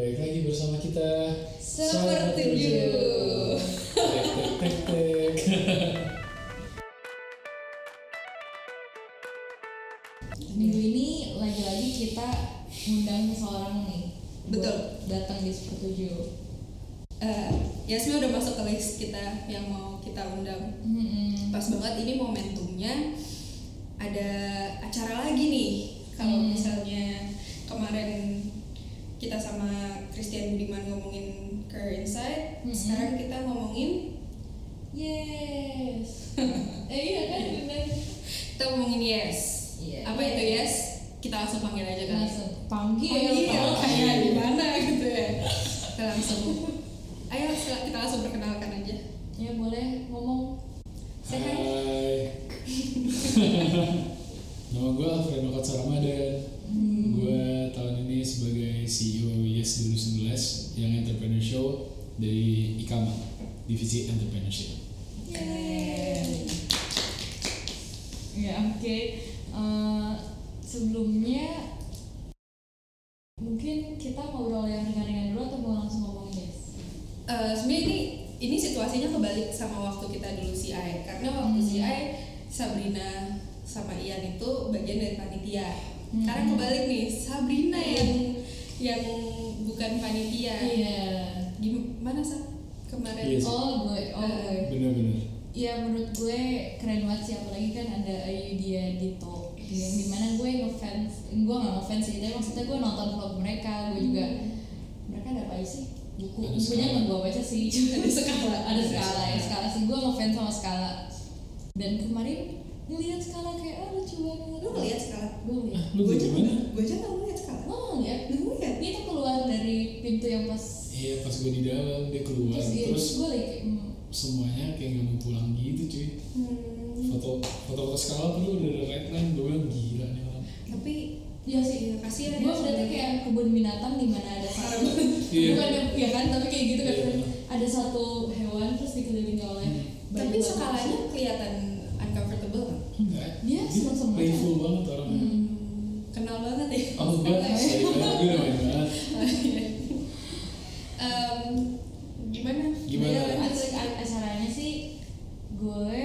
Baik lagi bersama kita Sepertujuh. Tek tek tek tek Minggu ini lagi-lagi kita ngundang seseorang nih Betul. datang di Sepertujuh Eh, Yasmi udah masuk ke list kita yang mau kita undang. Mm-mm. Pas banget ini momentumnya ada acara lagi nih. Kalau Hmm. misalnya kemarin kita sama Christian Budiman ngomongin Career Insight, Hmm. sekarang kita ngomongin Yes Eh iya kan bener kita ngomongin yes. Iya. Apa itu yes? Kita langsung panggil aja kali. Langsung panggil Panggil Panggil. kayak gimana gitu ya. Kita langsung. Ayo kita langsung perkenalkan aja. Ya boleh ngomong Sehat. Hai Nama gue Alfredo Katsa Ramadan Hmm. Gue tahun ini sebagai CEO Yes 2019 Yang Entrepreneur Show dari IKAMA Divisi Entrepreneurship Keren. Ya oke. Eh, sebelumnya mungkin kita ngobrol yang ringan-ringan dulu atau mau langsung ngomongin yes? Eh, sebenarnya ini ini situasinya kebalik sama waktu kita dulu CI karena waktu Hmm. CI Sabrina sama Ian itu bagian dari panitia. Hmm. Sekarang kebalik nih Sabrina yang yang bukan panitia. Iya. Gimana sih kemarin? Iya sih. Oh gue, oh gue. Bener-bener Ya menurut gue keren banget sih apalagi kan ada Ayudhya Dito yang di mana gue ngefans, gue gak ngefans sih, tapi maksudnya gue nonton vlog mereka, gue juga mereka ada apa sih? Buku, Ada bukunya nggak gue baca sih, cuma ada skala, ada skala ya skala. skala sih, gue ngefans sama skala dan kemarin ngeliat skala kayak ah lucu banget. Lu ngeliat sekarang? Gue ngeliat. Lu Gue tuh aja gimana? gue aja nggak ngeliat sekarang. Lo nggak ngeliat? Lu ngeliat? Dia tuh keluar dari pintu yang pas Iya pas gue di dalam dia keluar terus, dia- Terus gue lagi kayak, hmm, semuanya kayak gak mau pulang gitu cuy Hmm, Foto foto-foto skala tuh udah ada red line Gue bilang gila nih orang tapi Iya sih, Iya, kasihan Gue ya berarti sebenarnya. kayak kebun binatang di mana ada satu, Iya. bukan yang- ya kan, tapi kayak gitu kan Iya. ada satu hewan terus dikelilingi oleh Hmm. tapi skalanya kelihatan? Enggak Dia seneng-seneng. Playful banget orangnya Hmm. kenal banget ya Oh sorry banget gue udah main banget Em, gimana Gimana? Ya, Ac- lanjut. a- acaranya sih gue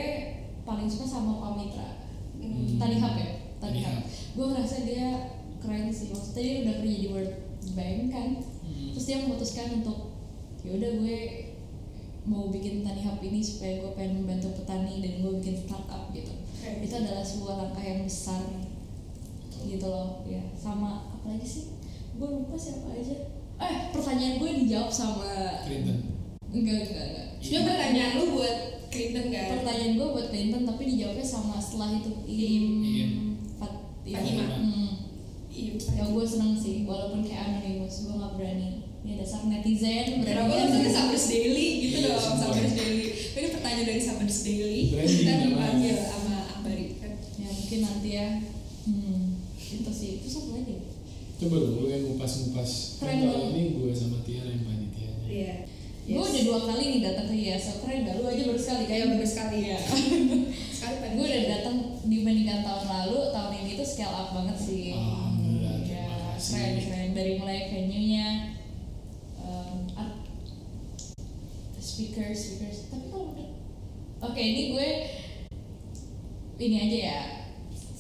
paling suka sama Pamitra Hmm. Tani Hub ya Hub. gue ngerasa dia keren sih maksudnya dia udah kerja di World Bank kan Hmm. terus dia memutuskan untuk ya udah gue mau bikin tani hub ini supaya gue pengen membantu petani dan gue bikin startup gitu Keren. itu adalah sebuah langkah yang besar gitu loh ya sama apa lagi sih gue lupa siapa aja eh pertanyaan gue dijawab sama Clinton enggak enggak enggak Sebenarnya pertanyaan lu buat Clinton kan? pertanyaan gue buat Clinton tapi dijawabnya sama setelah itu im Im. Fat- iya. Fatima. Hmm. Iya. ya gue seneng sih walaupun kayak anonymous gue nggak berani ya dasar netizen berani lu tuh Sabers Daily gitu Iya, dong, semua. Sabers Daily. Ini pertanyaan dari Sabers Daily. Kita dipanggil sama Akbari kan. ya mungkin nanti ya. Hmm. Itu sih. Itu satu lagi? Coba dong lu yang ngupas-ngupas. Keren Kan banget. ini gue sama Tiara yang panitianya. Iya. gue udah dua kali nih datang ke IASO keren gak lu aja baru sekali. Kayak baru sekali ya. Sekali pengen. gue udah datang dibandingkan tahun lalu. Tahun ini tuh scale up banget sih. Alhamdulillah, ya, keren keren. Dari mulai venue nya um, art- speakers speakers. Tapi kalau udah oke ini gue ini aja ya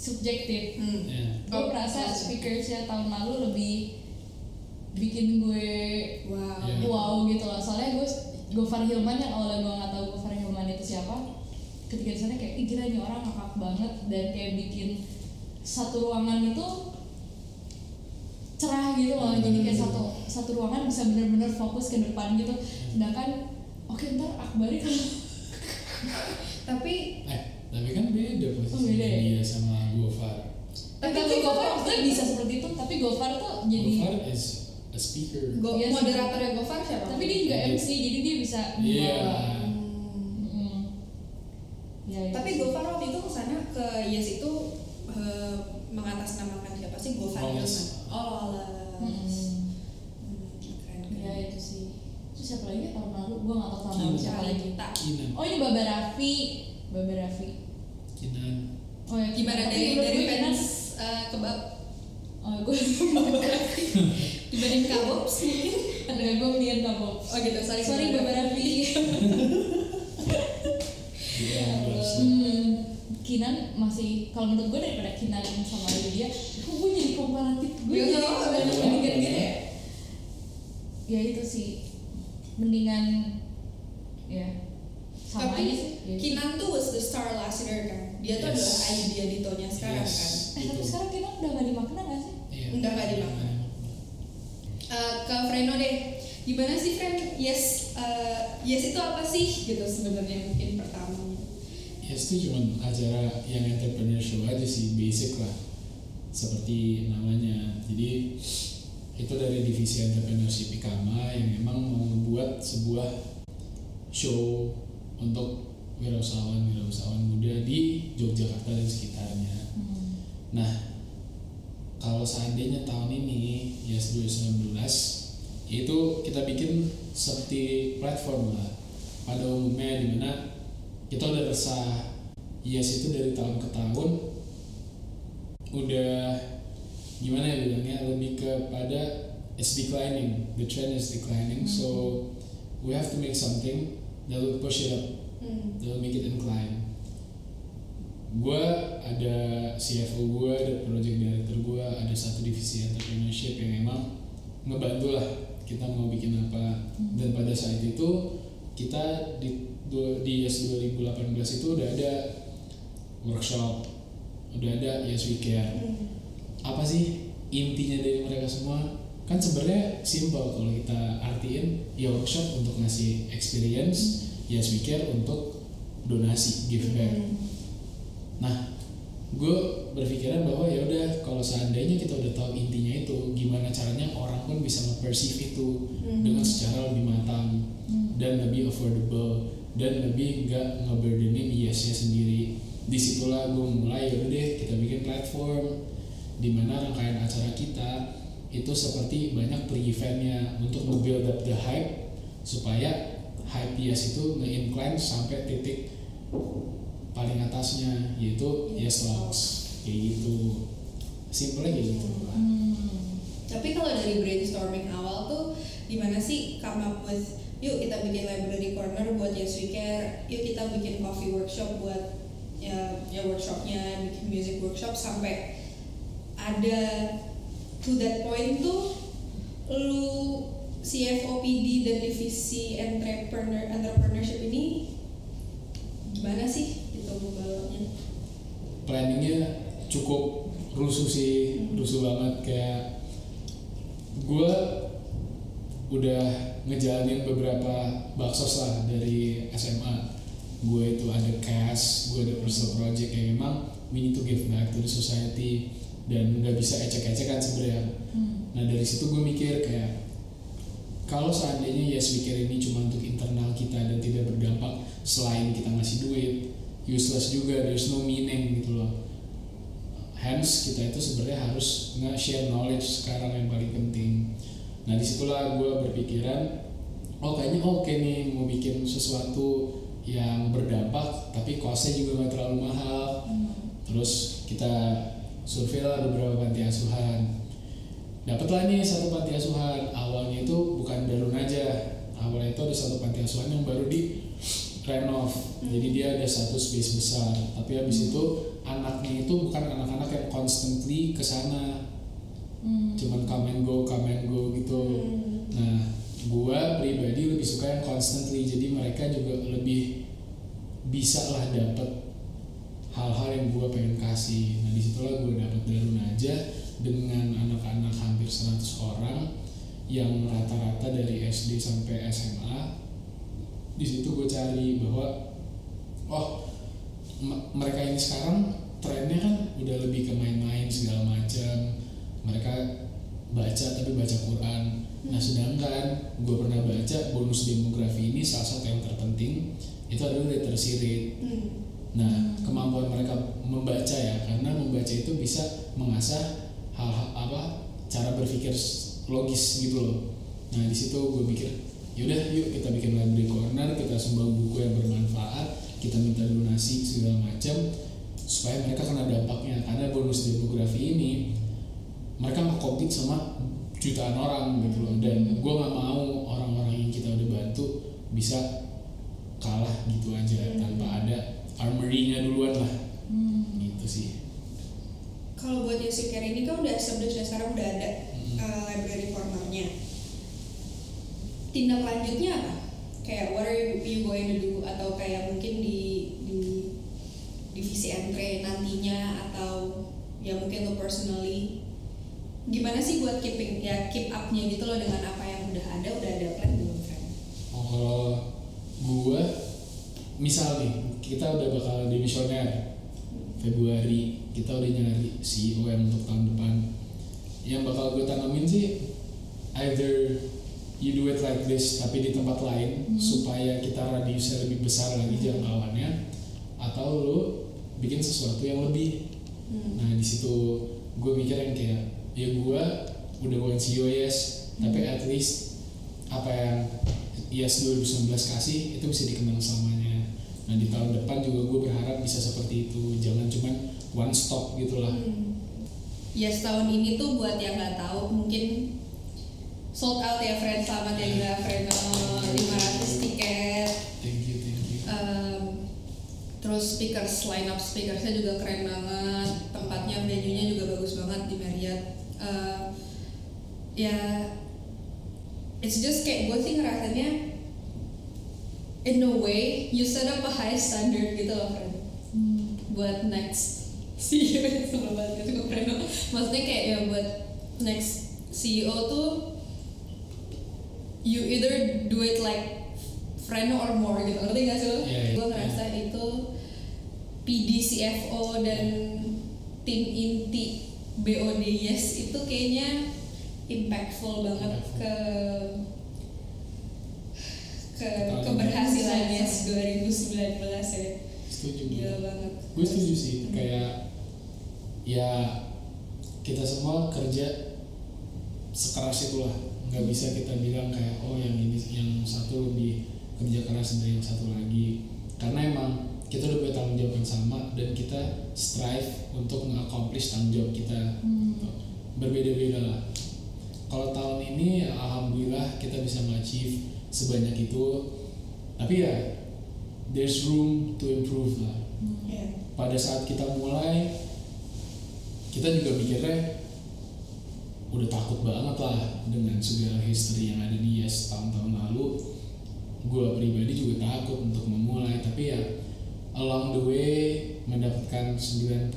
subjektif. Hmm. Ya. gue Oh, merasa speakersnya tahun lalu lebih bikin gue Wow. Iya. wow gitu loh. Soalnya gue Gofar Hilman yang awalnya gue nggak tahu Gofar Hilman itu siapa ketika di sana kayak ih gila nih orang ngakak banget. Dan kayak bikin satu ruangan itu cerah gitu loh. Jadi kayak satu satu ruangan bisa bener-bener fokus ke depan gitu. Sedangkan oke ntar Akbari kan Tapi Eh, tapi kan beda Oh, posisinya beda ya? dia sama Gofar tapi Tapi Gofar maksudnya bisa seperti itu tapi Gofar tuh jadi Gofar is a speaker Go, Iya sih. moderatornya Gofar siapa? tapi dia juga MC jadi dia bisa Iya. membawa. Hmm. Mm. Ya, itu Tapi. Gofar waktu itu ke sana ke Yes itu eh, mengatasnamakan siapa sih Gofar Loles. Hilman? Oh. Mm. Hmm, keren ya keren. itu sih terus siapa lagi ya tahun lalu gue gak tau tahun lalu siapa lagi oh ini Baba Raffi Baba Raffi? Kinan oh ya Gimana dari dari gue Kinan- fans eh, kebab? Oh gue dibanding kabobs mungkin? enggak gue mendingan kamu Oh gitu, sorry. sorry Mbak Raffi. Iya, hmm, Kinan masih kalau menurut gue daripada Kinan sama dia kok gue jadi komparatif. Gue Ya, jadi apa-apa. banyak bandingkan gitu ya ya itu sih. Mendingan ya sama Tapi aja sih Ya. Kinan tuh was the star last year kan. Dia tuh Yes. adalah idea Dito-nya sekarang Yes. kan. eh tapi Itu. sekarang Kinan udah gak dimakna gak sih Iya. Udah nggak dimakan. Eh, ke Freno deh. Gimana sih Fren? Yes, eh, yes itu apa sih gitu sebenarnya mungkin pertama. Yes itu cuma acara yang entrepreneur show aja sih, basic lah. Seperti namanya. Jadi itu dari divisi entrepreneurship Ikama yang memang mau membuat sebuah show untuk wirausahawan-wirausahawan muda di Yogyakarta dan sekitarnya. hmm. Nah, kalau seandainya tahun ini Yes 2019 itu kita bikin seperti platform lah pada umumnya di mana kita udah resah Yes itu dari tahun ke tahun udah gimana ya bilangnya lebih kepada it's declining the trend is declining so we have to make something that will push it up. Hmm. that will make it incline gue ada CFO gue ada project director gue ada satu divisi entrepreneurship yang emang ngebantu lah kita mau bikin apa. Dan pada saat itu kita di di YES 2018 itu udah ada workshop udah ada Yes We Care. Hmm. apa sih intinya dari mereka semua kan sebenarnya simple kalau kita artiin ya workshop untuk ngasih experience yes we care untuk donasi give back Hmm. nah gue berpikiran bahwa ya udah kalau seandainya kita udah tahu intinya itu gimana caranya orang pun bisa nge-perceive itu Hmm. dengan secara lebih matang Hmm. dan lebih affordable dan lebih nggak ngeburdenin IS-nya sendiri di situlah gue mulai ya udah deh kita bikin platform di mana rangkaian acara kita itu seperti banyak pre-eventnya untuk nge-build up the hype supaya hype IS itu nge-incline sampai titik paling atasnya yaitu Yes Talks. Kayak gitu. Simple aja gitu. Hmm. Tapi kalau dari brainstorming awal tuh gimana sih come up with yuk kita bikin library corner buat Yes We Care, yuk kita bikin coffee workshop buat ya ya workshopnya bikin music workshop sampai ada to that point tuh lu CFO PD dan divisi entrepreneur entrepreneurship ini gimana sih gitu membawanya? planningnya cukup rusuh sih rusuh banget kayak gue udah ngejalanin beberapa baksos lah dari SMA gue itu ada cash gue ada personal project yang memang we need to give back to the society dan nggak bisa ecek-ecekan sebenarnya. Hmm. nah dari situ gue mikir kayak kalau seandainya yes weekend ini cuma untuk internal kita dan tidak berdampak selain kita ngasih duit useless juga there's no meaning gitu loh. Hence kita itu sebenarnya harus nge-share knowledge sekarang yang paling penting. Nah di situlah gue berpikiran oh kayaknya oke nih mau bikin sesuatu yang berdampak tapi costnya juga nggak terlalu mahal. Terus kita survei lah beberapa panti asuhan. Dapatlah nih satu panti asuhan. Awalnya itu bukan darun aja. Awalnya itu ada satu panti asuhan yang baru di renov. Jadi dia ada satu space besar. Tapi habis itu anaknya itu bukan anak-anak yang constantly ke sana. Hmm. cuman come and go come and go gitu. Hmm. nah gua pribadi lebih suka yang constantly. Jadi mereka juga lebih bisa lah dapet hal-hal yang gua pengen kasih. Nah di situlah gua dapet Darun aja dengan anak-anak hampir 100 orang yang rata-rata dari SD sampai SMA di situ gue cari bahwa oh mereka ini sekarang trennya kan udah lebih ke main-main segala macam mereka baca tapi baca Quran. Nah sedangkan gue pernah baca bonus demografi ini salah satu yang terpenting itu adalah literacy rate. Hmm. Nah, kemampuan mereka membaca ya, karena membaca itu bisa mengasah hal-hal apa cara berpikir logis gitu loh. Nah, di situ gue pikir, yaudah yuk kita bikin library corner, kita sumbang buku yang bermanfaat, kita minta donasi segala macam, supaya mereka kena dampaknya. Karena bonus demografi ini mereka nge-compete sama jutaan orang gitu loh, dan gue nggak mau bisa kalah gitu aja tanpa ada armory-nya duluan lah Hmm. gitu sih Kalau buat We Care ini kan udah dan sekarang udah ada Mm. uh, library cornernya. Tindak lanjutnya apa? Kayak what are you, you going to do atau kayak mungkin di di divisi entre nantinya atau ya mungkin lo personally gimana sih buat keeping ya keep up-nya gitu loh dengan apa yang udah ada udah ada plan belum friend? Oh, kalau gua misal nih kita udah bakal dimisioner Februari kita udah nyari CEO yang untuk tahun depan yang bakal gue tanamin sih either you do it like this tapi di tempat lain Hmm. supaya kita radiusnya lebih besar lagi jangkauannya atau lu bikin sesuatu yang lebih Hmm. Nah di situ gue mikir yang kayak ya gue udah bukan CEO yes, tapi at least apa yang yes 2019 kasih itu bisa dikenang selamanya. Nah di tahun depan juga gue berharap bisa seperti itu, jangan cuman one stop gitu lah. Hmm. Ya setahun ini tuh buat yang nggak tahu mungkin sold out ya friend selamat ya juga friend Oh, 500 tiket. Thank you, thank you. Em, terus speakers line up speakersnya juga keren banget. Tempatnya venue nya juga bagus banget di Marriott. Em, ya it's just kayak gue sih ngerasanya in a way you set up a high standard gitu loh friend Hmm. buat next CEO sebelum banget itu keren maksudnya kayak ya buat next CEO tuh you either do it like friend or more gitu ngerti gak sih lo? Iya, iya, gue ngerasa itu PD CFO dan tim inti BOD Yes itu kayaknya impactful banget Impactful. ke ke Tahun keberhasilan Yes 2019 ya. Setuju. Gila banget. Gue setuju sih, Hmm. kayak ya kita semua kerja sekeras itulah. Nggak bisa kita bilang kayak oh yang ini yang satu lebih kerja keras dari yang satu lagi. Karena emang kita udah punya tanggung jawab yang sama dan kita strive untuk nge-accomplish tanggung jawab kita. Hmm. berbeda-beda lah. Kalau tahun ini alhamdulillah kita bisa nge-achieve sebanyak itu. Tapi ya there's room to improve lah. Hmm. ya pada saat kita mulai kita juga mikirnya udah takut banget lah dengan segala history yang ada di Yes tahun-tahun lalu. Gue pribadi juga takut untuk memulai tapi ya along the way mendapatkan 96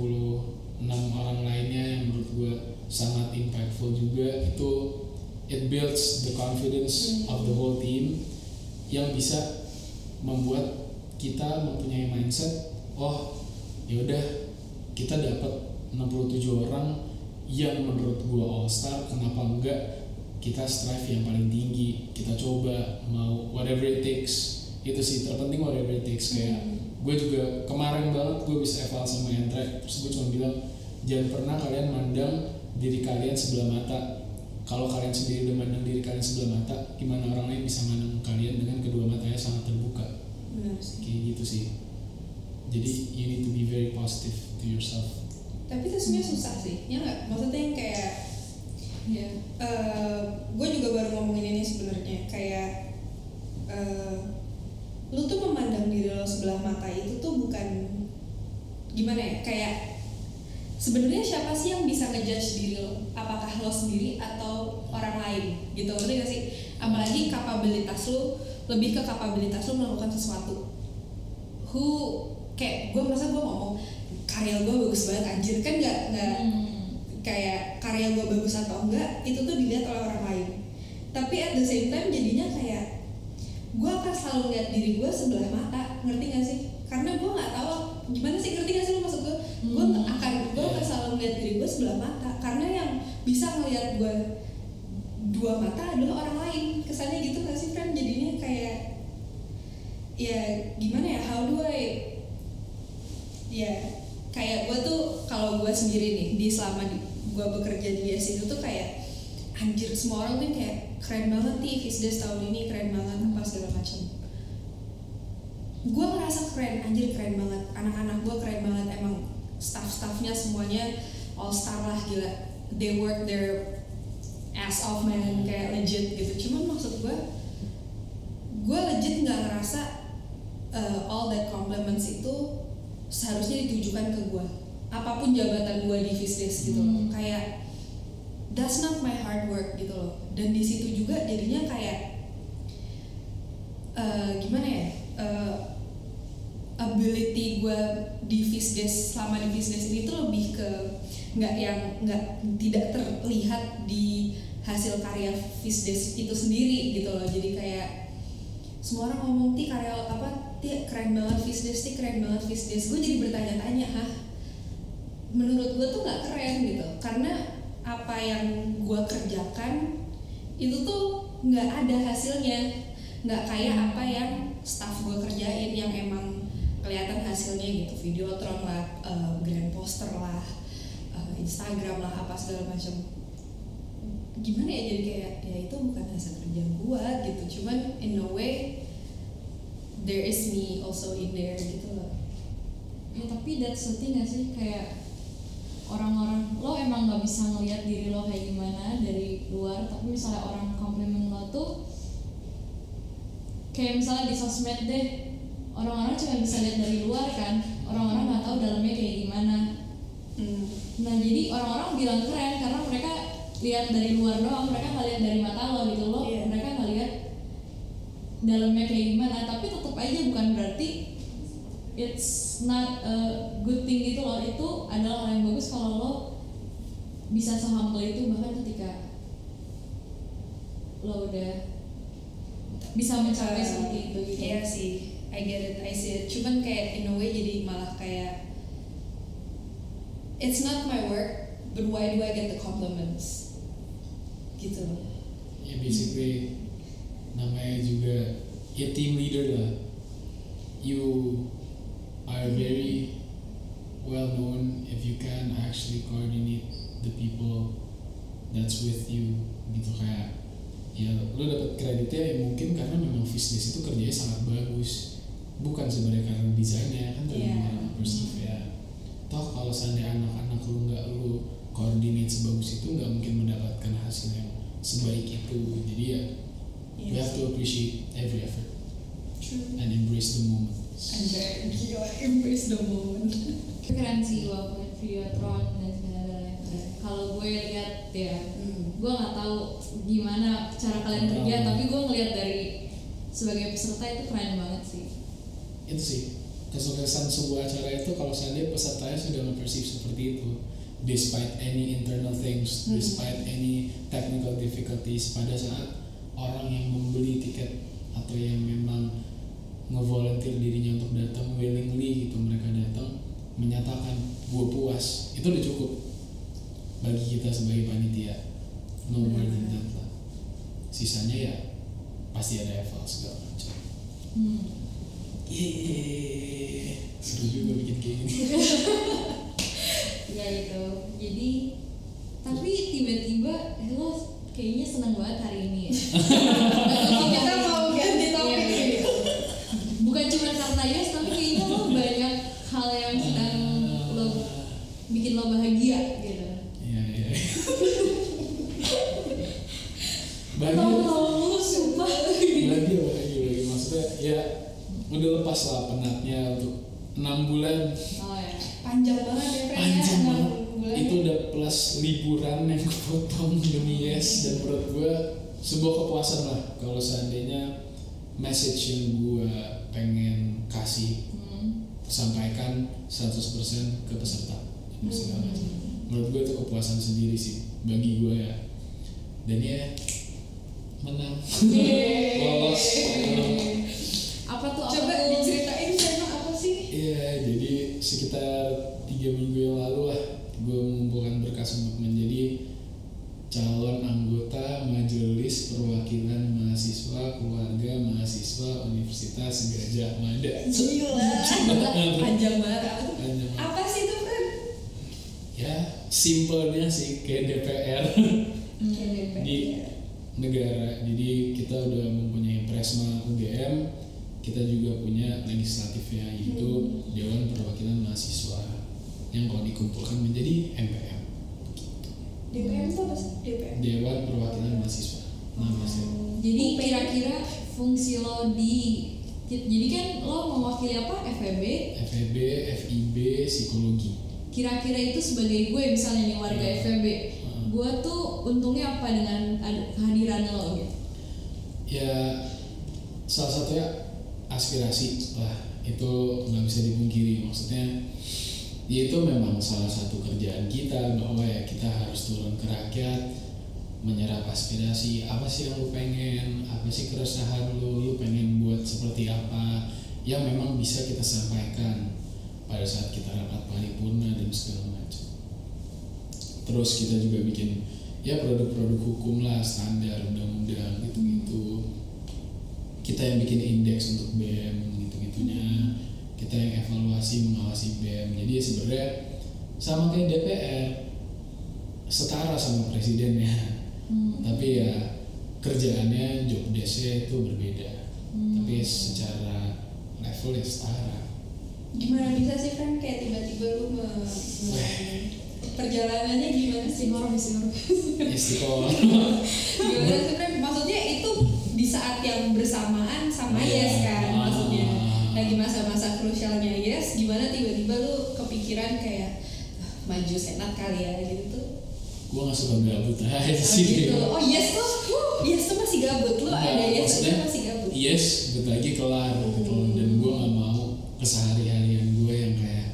orang lainnya yang menurut gue sangat impactful juga. Itu it builds the confidence Hmm. of the whole team yang bisa membuat kita mempunyai mindset oh ya udah kita dapat 67 orang yang menurut gua all star kenapa enggak kita strive yang paling tinggi kita coba mau whatever it takes. Itu sih terpenting whatever it takes. Kayak gue juga kemarin banget gue bisa eval sama Hendra terus gue cuma bilang jangan pernah kalian mandang diri kalian sebelah mata kalau kalian sendiri udah mandang diri kalian sebelah mata gimana orang lain bisa mandang kalian dengan kedua matanya sangat terbuka? Benar sih. Kayak gitu sih. Jadi you need to be very positive to yourself. Tapi itu sebenarnya susah sih ya nggak? Maksudnya yang kayak Iya. gue juga baru ngomongin ini sebenarnya. Kayak eh, lu tuh memandang diri lo sebelah mata itu tuh bukan gimana ya? Kayak sebenarnya siapa sih yang bisa ngejudge diri lo? Apakah lo sendiri atau orang lain? Gitu ngerti gak sih? Apalagi kapabilitas lo lebih ke kapabilitas lo melakukan sesuatu. Who kayak gue merasa gue ngomong karya gue bagus banget anjir. Kan nggak nggak Hmm. kayak karya gue bagus atau enggak itu tuh dilihat oleh orang lain. Tapi at the same time jadinya kayak gue akan selalu lihat diri gue sebelah mata ngerti gak sih? Karena gue nggak tahu gimana sih ngerti gak sih lo maksud gue Hmm. gue akan ngeliat diri gue sebelah mata. Karena yang bisa ngelihat gue dua mata adalah orang lain. Kesannya gitu gak sih friend jadinya kayak ya gimana ya? How do I ya kayak gue tuh kalau gue sendiri nih di selama gue bekerja di Yes itu tuh kayak anjir semua orang tuh kayak keren banget nih Fisdes tahun ini keren banget apa segala macam. Gue ngerasa keren anjir keren banget. Anak-anak gue keren banget emang staff-staffnya semuanya all star lah gila. They work their ass off man kayak legit gitu. Cuman maksud gue gue legit nggak ngerasa uh, all that compliments itu seharusnya ditujukan ke gue apa pun jabatan gue di Fisdes gitu. Loh Hmm. kayak that's not my hard work gitu loh. Dan di situ juga jadinya kayak uh, gimana ya? Uh, ability gue di Fisdes selama di Fisdes ini tuh lebih ke nggak yang nggak tidak terlihat di hasil karya Fisdes itu sendiri gitu loh. Jadi kayak semua orang ngomong ti karya apa? Ti keren banget Fisdes ti keren banget Fisdes gue jadi bertanya-tanya hah? Menurut gue tuh nggak keren gitu. Karena apa yang gue kerjakan itu tuh nggak ada hasilnya. Nggak kayak apa yang staff gue kerjain yang emang kelihatan hasilnya gitu. Videotron lah eh, grand poster lah eh, Instagram lah apa segala macam. Gimana ya jadi kayak ya itu bukan hasil kerja gue gitu. Cuman in a way there is me also in there gitu loh. Ya tapi that's the gak sih? Kayak orang-orang lo emang nggak bisa ngelihat diri lo kayak gimana dari luar tapi misalnya orang komplimen lo tuh kayak misalnya di sosmed deh orang-orang cuma bisa lihat dari luar kan orang-orang nggak tahu dalamnya kayak gimana. Hmm. nah jadi orang-orang bilang keren karena mereka lihat dari luar doang mereka nggak lihat dari mata lo gitu lo Iya. mereka nggak lihat dalamnya kayak gimana tapi tetap aja bukan berarti it's not a good thing gitu loh. Itu adalah hal yang bagus kalau lo bisa sehumble itu bahkan ketika lo udah bisa mencapai Uh, seperti itu gitu. Iya sih, I get it, I see it. Cuman kayak in a way jadi malah kayak it's not my work, but why do I get the compliments? Gitu loh. ya basically namanya juga ya team leader lah you are very well known if you can actually coordinate the people that's with you gitu kayak ya lo dapet kreditnya ya mungkin karena memang Fisdes itu kerjanya sangat bagus bukan sebenarnya karena desainnya kan Iya. tergantung perceive ya toh kalau seandainya anak-anak lu nggak lu coordinate sebagus itu nggak mungkin mendapatkan hasil yang sebaik itu jadi ya we Iya have to appreciate every effort True. and embrace the moment Anjay, gila, embrace the moment. keren sih walaupun videotron dan segala-galanya kalau gue lihat ya Hmm. gue nggak tahu gimana cara kalian kerja tapi gue ngeliat dari sebagai peserta itu keren banget sih itu sih. Kesuksesan sebuah acara itu kalau seandainya pesertanya sudah mempersif seperti itu. Despite any internal things Hmm. despite any technical difficulties pada saat orang yang membeli tiket atau yang memang ngevolunteer dirinya untuk datang willingly gitu mereka datang menyatakan gue puas. Itu udah cukup bagi kita sebagai panitia. No more than that lah. Sisanya ya pasti ada eval segala macam. Hmm. Yeay, seru juga bikin kayak gini. ya itu jadi tapi tiba-tiba lo kayaknya seneng banget hari ini ya Kita mau ganti topik Iya, nih. iya. bukan cuma karena yes tapi kayaknya lo banyak hal yang sedang lo bikin lo bahagia gitu Iya iya. Bahagia, Tolong lu sumpah bahagia, bahagia, bahagia. Maksudnya ya udah lepas lah penatnya untuk enam bulan oh ya Panjang banget ya, ya. panjang enam banget. bulan. Itu udah plus liburan yang kepotong demi yes dan menurut gue sebuah kepuasan lah kalau seandainya message yang gue pengen kasih hmm. sampaikan 100% ke peserta macam. menurut gue itu kepuasan sendiri sih bagi gue ya dan ya menang lolos sama kayak DPR setara sama presidennya Hmm. tapi ya kerjaannya job desk-nya itu berbeda Hmm. tapi secara level ya setara Gimana bisa sih Frank kayak tiba-tiba lu me, me- perjalanannya gimana sih? Istiqoroh. istiqomah Gimana sih Frank? Maksudnya itu di saat yang bersamaan sama Iya. Yes kan Ah. maksudnya lagi masa-masa krusialnya Yes gimana tiba-tiba lu kepikiran kayak "Ah, maju senat kali ya gitu tuh gue gak suka gabut aja Oh, sih gitu. Oh yes tuh, yes tuh masih gabut Enggak, ada yes aja masih gabut. yes bentar lagi kelar gitu loh. dan gue gak mau kesehari-harian gue yang kayak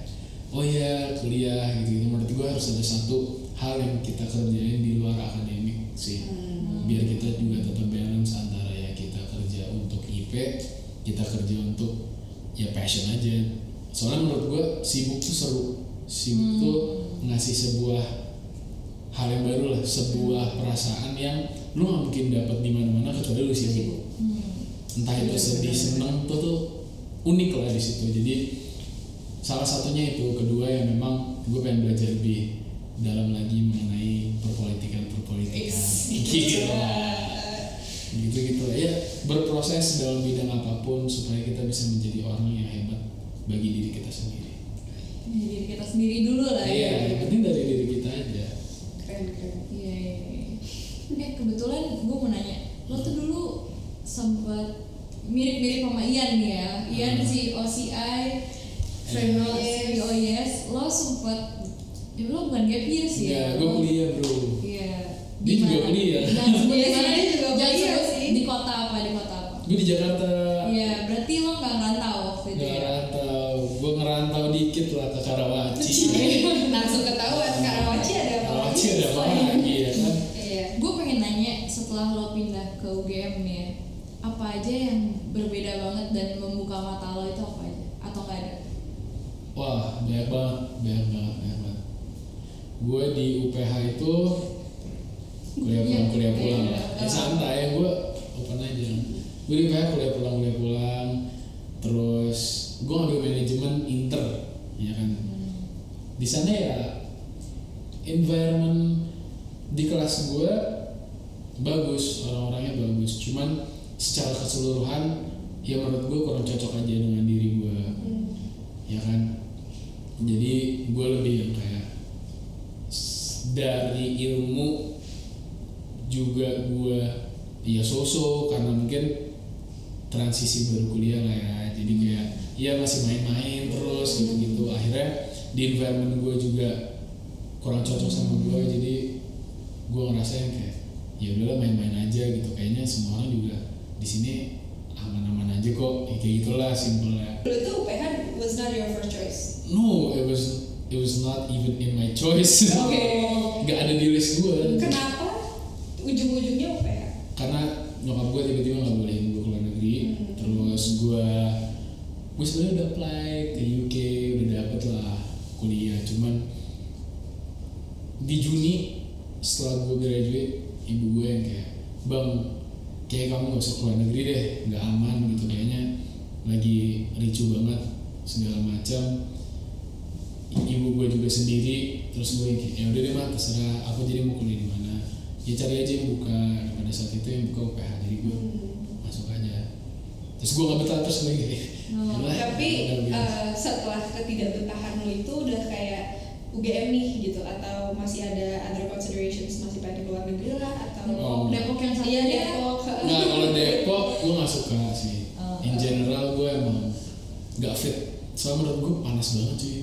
oh ya kuliah gitu, gitu menurut gue harus ada satu hal yang kita kerjain di luar akademik sih Hmm. biar kita juga tetap balance antara ya kita kerja untuk IP kita kerja untuk ya passion aja soalnya menurut gue sibuk tuh seru sibuk Hmm. tuh ngasih sebuah hal yang baru lah sebuah perasaan yang lu gak mungkin dapat di mana-mana kecuali lu sibuk Hmm. entah itu Iya, sedih seneng tuh tuh unik lah di situ. Jadi salah satunya itu kedua yang memang gue pengen belajar lebih dalam lagi mengenai perpolitikan perpolitikan Is. gila gitu gitu ya berproses dalam bidang apa pun supaya kita bisa menjadi orang yang hebat bagi diri kita sendiri diri kita sendiri dulu lah iya ya. yang penting dari diri kita aja Keren keren. Iya, iya, iya. Eh kebetulan gue mau nanya, lo tuh dulu sempat mirip-mirip sama Ian nih ya. Ian Hmm. si OCI, oh yes, lo sempat, ya lo bukan gap year sih Enggak, ya. gue kuliah bro Iya. Dia juga Di mana? kuliah. Iya sih, mana, dia juga kuliah sih. di kota apa, di kota apa. gue di Jakarta Iya, berarti lo nggak ngerantau waktu itu ya. ngerantau gue ngerantau dikit lah ke Karawaci Langsung ketahuan Karawaci ada apa? Karawaci ada apa lagi ya kan Iya. Gue pengen nanya setelah lo pindah ke UGM nih ya, apa aja yang berbeda banget dan membuka mata lo itu apa aja? Atau nggak ada? wah banyak banget banyak banget banyak banget gue di UPH itu kuliah pulang Iya, kuliah pulang iya. lah ya santai gue open aja gue di UPH kuliah pulang kuliah pulang terus gue ngambil manajemen inter ya kan di sana ya environment di kelas gue bagus orang-orangnya bagus cuman secara keseluruhan ya menurut gue kurang cocok aja dengan diri gue Hmm. ya kan jadi gue lebih yang kayak s- dari ilmu juga gue ya sosok karena mungkin transisi baru kuliah lah ya jadi kayak ya masih main-main terus gitu-gitu akhirnya di environment gue juga kurang cocok sama gue jadi gue ngerasain kayak ya udahlah main-main aja gitu kayaknya semua orang juga di sini aman-aman aja kok ya, kayak gitulah simpelnya Dulu tuh UPH was not your first choice. No, it was it was not even in my choice. Oke. Gak ada di list gue. Kenapa ujung-ujungnya UPH? Karena nyokap gue tiba-tiba nggak bolehin gue ke luar negeri. Hmm. Terus gue gue sebenarnya udah apply ke UK, udah dapet lah kuliah. Cuman di Juni setelah gue graduate, ibu gue yang kayak, bang, kayak kamu gak usah keluar negeri deh, nggak aman gitu kayaknya lagi ricu banget segala macam ibu gue juga sendiri terus gue yang ya udah deh mah terserah aku jadi mau kuliah di mana ya cari aja yang buka pada saat itu yang buka UPH jadi gue Hmm. masuk aja terus gue nggak betah terus gue Oh, "Yalah, Tapi udah biasa." eh, setelah ketidakbetahan lo itu udah kayak UGM nih gitu atau masih ada other considerations masih pengen ke luar negeri lah atau Oh. Depok yang satu iya Depok Nah kalau Depok gue gak suka sih. Oh. In general gue emang gak fit. Soalnya menurut gue panas banget sih.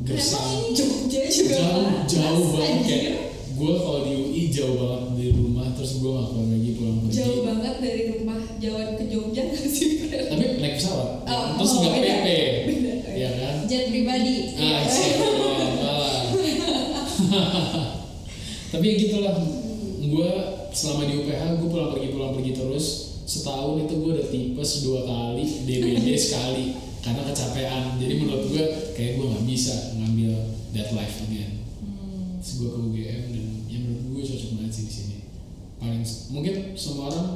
Gersang. Jogja juga Jauh, panas, jauh banget kayak gue kalau di UI jauh banget dari rumah terus gue gak keluar lagi pulang pergi. jauh banget dari rumah jauh ke Jogja nggak sih? Tapi naik pesawat. Oh, terus oh, nggak beda. PP. Ya kan? jet pribadi Ah, sih, malah. Tapi ya gitulah. Gue selama di UPH gue pulang pergi pulang pergi terus. Setahun itu gue udah tipes dua kali, DBD sekali karena kecapean. Jadi menurut gue kayak gue nggak bisa ngambil that life again. Hmm. Terus gue ke UGM dan ya menurut gue cocok banget sih di sini. Paling mungkin semua orang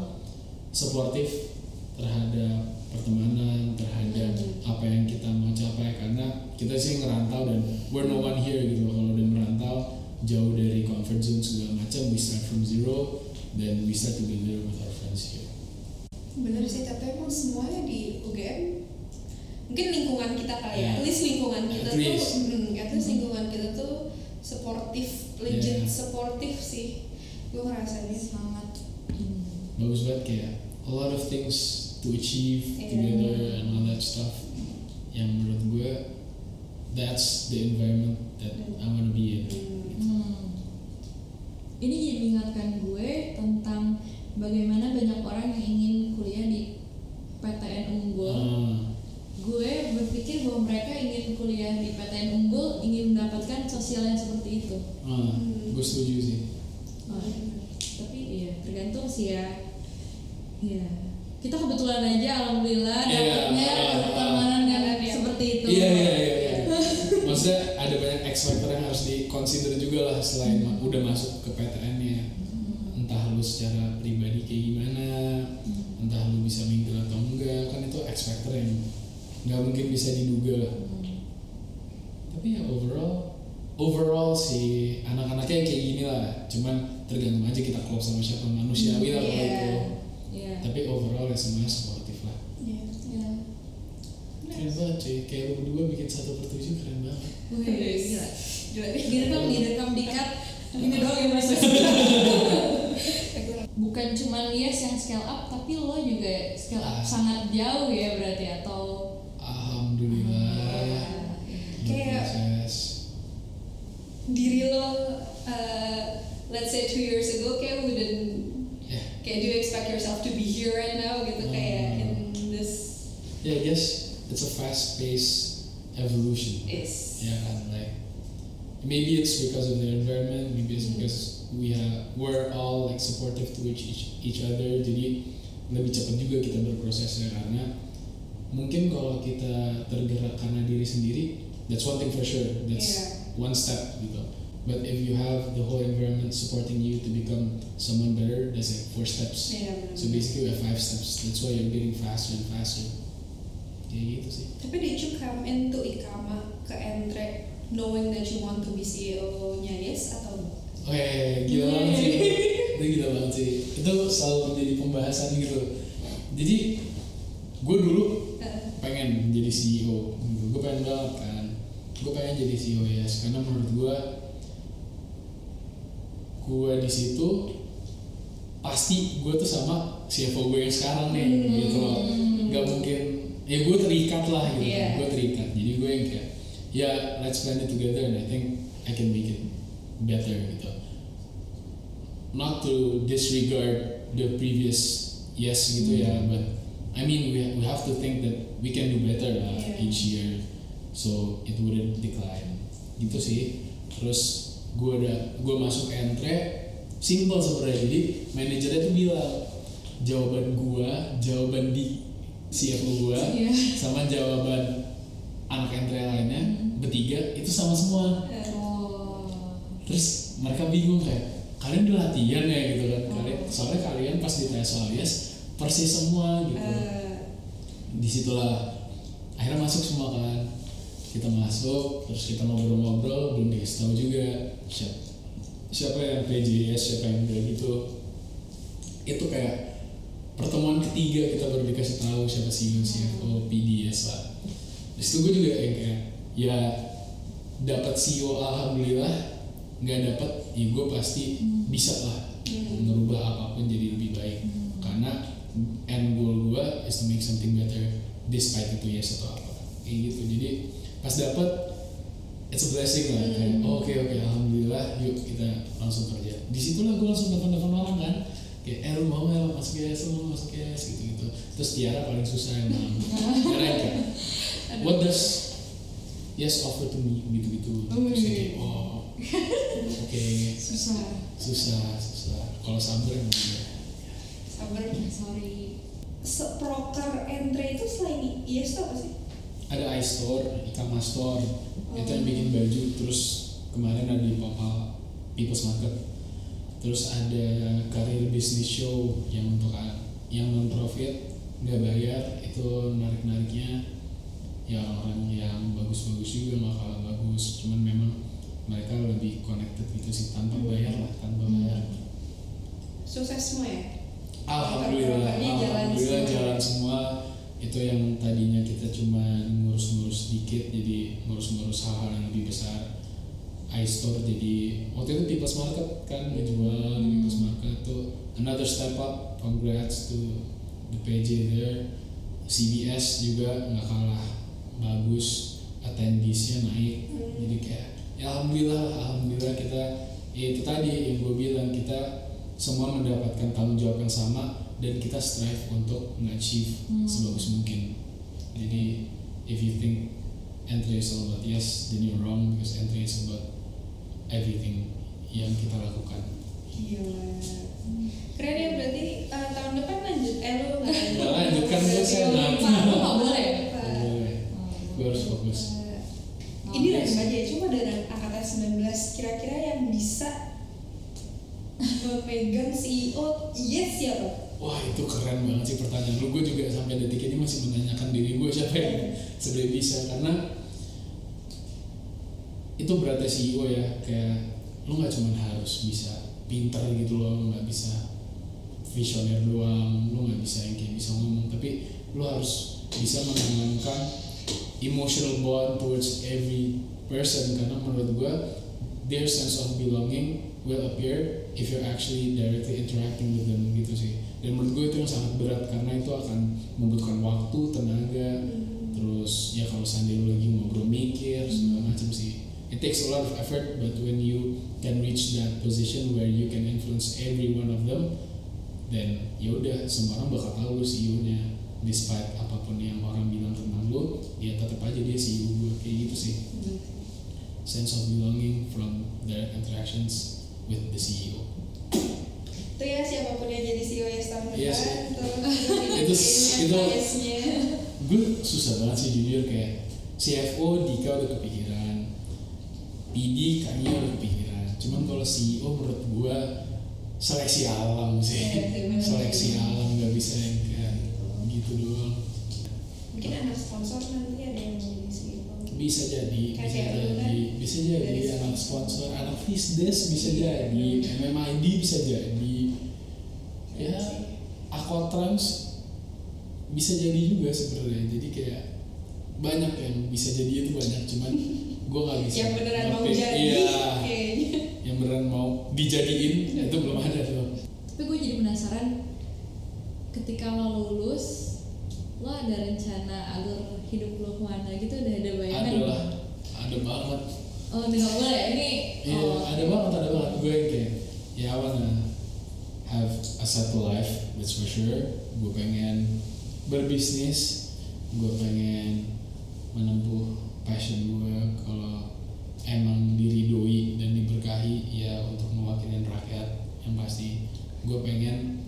suportif terhadap pertemanan, terhadap apa yang kita mau capai karena kita sih ngerantau dan we're no one here gitu loh. kalau udah merantau jauh dari comfort zone segala macam we start from zero then we start together with our friends here. bener sih tapi emang semuanya di UGM mungkin lingkungan kita kali ya Yeah. at least lingkungan kita At least. tuh mm, at least lingkungan kita tuh supportive legit Yeah. supportive sih gue ngerasanya sangat ini Bagus banget kayak a lot of things to achieve Yeah. together and all that stuff yang menurut gue that's the environment that I wanna be in. Hmm. Hmm. Ini jadi mengingatkan gue tentang bagaimana banyak orang yang ingin kuliah di PTN Unggul. Ah, Gue berpikir bahwa mereka ingin kuliah di PTN Unggul ingin mendapatkan sosial yang seperti itu. ah, Hmm. gue setuju sih. Oh, tapi iya tergantung sih ya. Iya. Kita kebetulan aja alhamdulillah Iya, dapatnya ah, ah. pertemanan yang Iya. seperti itu. Iya iya iya. iya. Maksudnya ada banyak X factor yang harus di consider juga lah selain ma- udah masuk ke PTN-nya. Entah lu secara pribadi kayak gimana, entah lu bisa minggir atau enggak, kan itu X factor yang nggak mungkin bisa diduga lah. Tapi ya overall, overall sih anak-anaknya kayak gini lah. Cuman tergantung aja kita klop sama siapa manusiawi lah kalau Iya. itu. Iya. Tapi overall ya semuanya sportif lah. Iya. Iya. Keren banget cuy, kayak lu berdua bikin satu per tujuh keren banget. Wih, gila. Gila direkam direkam dikat ini doang yang masuk bukan cuma Lies yang scale up tapi lo juga scale up Ah. sangat jauh ya berarti atau it's a fast-paced evolution. is Ya kan, like maybe it's because of the environment, maybe it's mm-hmm. because we have we're all like supportive to each each, each other. Jadi lebih cepat juga kita berprosesnya karena mungkin kalau kita tergerak karena diri sendiri, that's one thing for sure. That's Yeah. one step gitu. But if you have the whole environment supporting you to become someone better, that's like four steps. Benar-benar. So basically we have five steps. That's why you're getting faster and faster. Kayak gitu sih. tapi did you come into Ikama ke Entre knowing that you want to be CEO-nya Yes atau iya, iya, gila banget sih. Itu gila banget sih. Itu selalu menjadi pembahasan gitu. Jadi gue dulu pengen jadi CEO. Gue pengen banget kan. Gue pengen jadi CEO ya. Karena menurut gue, gue di situ pasti gue tuh sama CFO gue yang sekarang nih Hmm. gitu loh. Gak mungkin. Ya gue terikat lah gitu. Iya. Gue terikat. Jadi gue yang kayak ya let's plan it together and I think I can make it better gitu. Not to disregard the previous yes gitu ya, Hmm. but I mean we we have to think that we can do better lah Yeah. each year, so it wouldn't decline. Gitu sih. Terus gue ada gue masuk entre simple sebenarnya jadi manajernya tuh bilang jawaban gue jawaban di CFO gue Iya. sama jawaban anak entre lainnya bertiga itu sama semua. Oh terus mereka bingung kayak kalian udah latihan ya? Gitu kan. Kalian Oh. soalnya kalian pas ditanya soal yes persis semua gitu. Eh, di situlah akhirnya masuk semua kan. Kita masuk terus kita ngobrol-ngobrol belum dikasih tahu juga siapa siapa yang PJS siapa yang enggak gitu. Itu kayak pertemuan ketiga kita baru dikasih tahu siapa CEO CFO PDS lah di situ gue juga yang kayak ya dapat CEO alhamdulillah nggak dapat ya gue pasti bisa lah Hmm. merubah apa pun jadi lebih baik. Karena end goal gue is to make something better despite itu yes atau apa. Kayak gitu. Jadi pas dapat it's a blessing lah. Kayak oh, oke oke alhamdulillah yuk kita langsung kerja. Di situlah gue langsung telepon telepon orang kan kayak eh lu mau ya masuk lu mau masuk yes gitu gitu terus Tiara paling susah emang. Karena kayak what does yes offer to me? Gitu gitu terus kayak oh oke. Susah. Susah susah. Kalau sabar emang ya Sabar. sorry. Seprokar entry itu selain yes itu apa sih? ada iStore, e-commerce store. Itu yang bikin baju. Terus kemarin ada di Popal People's Market terus ada career business show yang untuk yang non profit nggak bayar itu narik nariknya ya orang yang bagus-bagus juga nggak kalah bagus cuman memang mereka lebih connected gitu sih tanpa bayar lah tanpa bayar Sukses semua ya? Alhamdulillah, jalan alhamdulillah semua. jalan semua. Itu yang tadinya kita cuma ngurus-ngurus dikit, jadi ngurus-ngurus hal-hal yang lebih besar. iStore jadi waktu itu People's Market kan ngejual di People's Market tuh another step up. Congrats to the PJ there. CBS juga nggak kalah bagus, attendees-nya naik. Jadi kayak ya alhamdulillah, alhamdulillah kita ya itu tadi yang gue bilang kita semua mendapatkan tanggung jawab yang sama dan kita strive untuk nge-achieve Hmm. sebagus mungkin. Jadi if you think entry is all about yes, then you're wrong because entry is about everything yang kita lakukan. Gila. Keren ya berarti eh, tahun depan lanjut. Eh lu nggak lanjut. Kan gue lu nggak boleh ya? Pak. Nggak boleh. Gue harus fokus. Eh, Ini random aja ya, cuma dari angkatan 19 kira-kira yang bisa memegang CEO yes siapa? Wah itu keren banget sih pertanyaan lu. Gue juga sampai detik ini masih menanyakan diri gue siapa yang sebenarnya bisa karena itu beratnya CEO ya kayak lu nggak cuma harus bisa pinter gitu loh nggak bisa visioner doang lu nggak bisa yang kayak bisa ngomong tapi lu harus bisa menanamkan emotional bond towards every person karena menurut gua their sense of belonging will appear if you're actually directly interacting with them gitu sih. Dan menurut gue itu yang sangat berat karena itu akan membutuhkan waktu tenaga terus ya kalau lu lagi ngobrol mikir segala macam sih it takes a lot of effort but when you can reach that position where you can influence every one of them then ya udah semua orang bakal tahu lu CEO-nya despite apa pun yang orang bilang tentang lu ya tetap aja dia CEO gue kayak gitu sih. Sense of belonging from their interactions with the E CEO Itu ya siapa pun yang jadi CEO ya tahun depan Iya sih. Itu- itu- yes-nya. gue susah banget sih jujur kayak CFO Dika udah kepikiran PD kayaknya udah kepikiran cuman kalau CEO menurut gue seleksi alam sih. Iya bener. seleksi alam nggak bisa yang kayak gitu doang. Mungkin anak sponsor nanti ada yang jadi CEO. bisa jadi Kayak bisa kan? jadi. bisa jadi anak sponsor. anak Fisdes bisa jadi. MMID bisa jadi. Iya. Ya Aquatrans bisa jadi juga sebenarnya. Jadi kayak banyak yang bisa jadi itu banyak. Cuman gue nggak bisa. Yang beneran mau jadi iya. kayaknya. yang beneran mau dijadiin itu belum ada tuh. Tapi gue jadi penasaran ketika lo lulus lo ada rencana alur hidup lo ke mana gitu? Udah ada bayangan? Ada lah. Ada banget. Oh nggak boleh ya? ini Iya, oh, ada banget, ada banget. Gue yang kayak, ya I wanna have a settled life, that's for sure. Gue pengen berbisnis, gue pengen menempuh passion gue kalau emang diridoi dan diberkahi ya untuk mewakili rakyat yang pasti. Gue pengen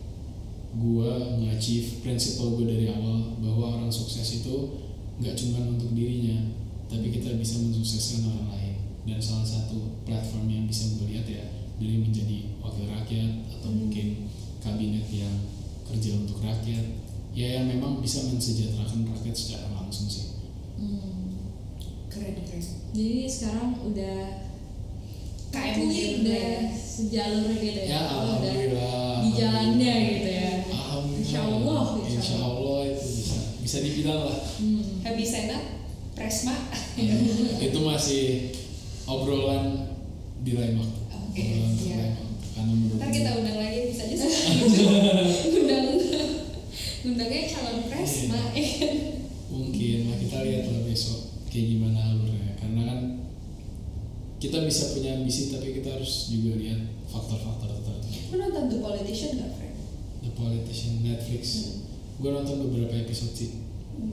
gue nge-achieve prinsipal gue dari awal bahwa orang sukses itu nggak cuma untuk dirinya tapi kita bisa mensukseskan orang lain. Dan salah satu platform yang bisa gue lihat ya dari menjadi wakil rakyat atau mungkin kabinet yang kerja untuk rakyat ya yang memang bisa mensejahterakan rakyat secara langsung sih. hmm. Keren keren. jadi sekarang udah totally udah ya. sejalur gitu ya, ya alhamdulillah. di jalannya gitu ya? Alhamdulillah. Insya Allah, insya insya Allah itu bisa. Bisa dibilang lah. Hmm. Habis senat, Presma. itu masih obrolan di lain waktu Oke, karena menurut Ntar kita undang lagi bisa aja undang undangnya calon presma Iya. ya mungkin lah kita lihat lah besok kayak gimana alurnya karena kan kita bisa punya ambisi tapi kita harus juga lihat faktor-faktor tertentu. Lu nonton The Politician gak, Frank? The Politician Netflix. Hmm. gue nonton beberapa episode sih.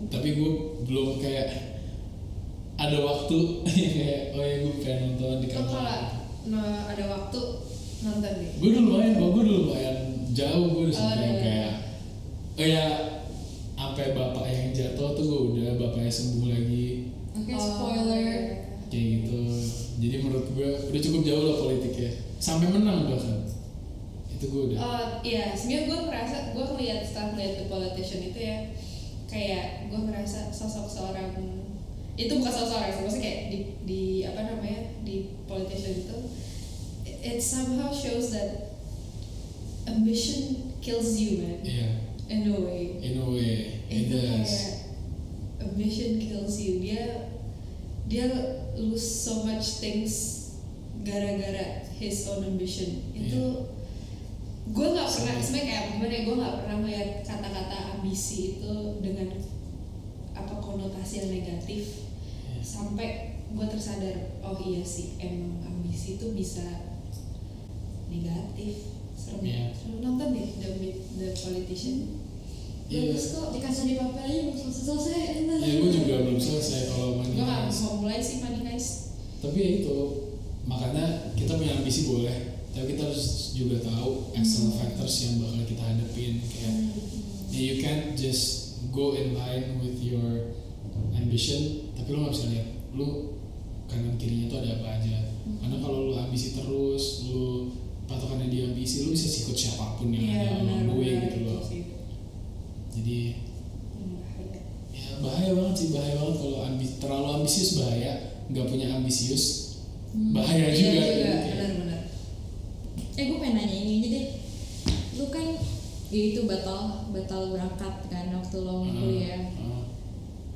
Tapi gue belum kayak ada waktu. Kayak oh ya gue pengen nonton di kamar kalau nah, ada waktu nonton deh. gue lumayan kok gue udah lumayan jauh gue udah Oh, sampai yang udah. kayak oh ya sampai bapak yang jatuh tuh gue udah bapaknya sembuh lagi Oke, Oh, spoiler. kayak gitu. Jadi menurut gue udah cukup jauh lah politiknya. Sampai menang bahkan. Itu gue udah. Oh iya, sebenarnya gue ngerasa gue ngeliat setelah ngeliat The Politician itu ya kayak gue ngerasa sosok seorang itu bukan sosok seorang maksudnya kayak di, di apa namanya di politician itu it somehow shows that ambition kills you man. Iya. In a way. In a way. It itu does. kayak ambition kills you. Dia dia lose so much things gara-gara his own ambition. Itu gue nggak pernah sebenarnya kayak gimana ya gue nggak pernah melihat kata-kata ambisi itu dengan apa konotasi yang negatif. Iya. sampai gue tersadar oh iya sih emang ambisi itu bisa negatif. Serem. Iya. serem. Nonton deh the, the politician Iya. Kok di kasur di papel aja belum selesai. Selesai. ya gue juga belum selesai kalau Money gue gak mau mulai sih Money Heist tapi ya itu makanya kita punya ambisi boleh. Tapi kita harus juga tahu external factors yang bakal kita hadapin kayak ya you can't just go in line with your ambition tapi lu nggak bisa lihat lu kanan kirinya tuh ada apa aja. Karena kalau lu ambisi terus lu patokannya di ambisi lu bisa sikut siapa pun yang Iya ada way benar gitu itu loh. Jadi Hmm, bahaya. ya bahaya banget sih bahaya banget kalau ambi terlalu ambisius bahaya nggak punya ambisius bahaya Iya juga, benar-benar. Eh gue pengen nanya ini aja deh. Lu kan ya itu batal batal berangkat kan waktu lo Ah, kuliah. ah.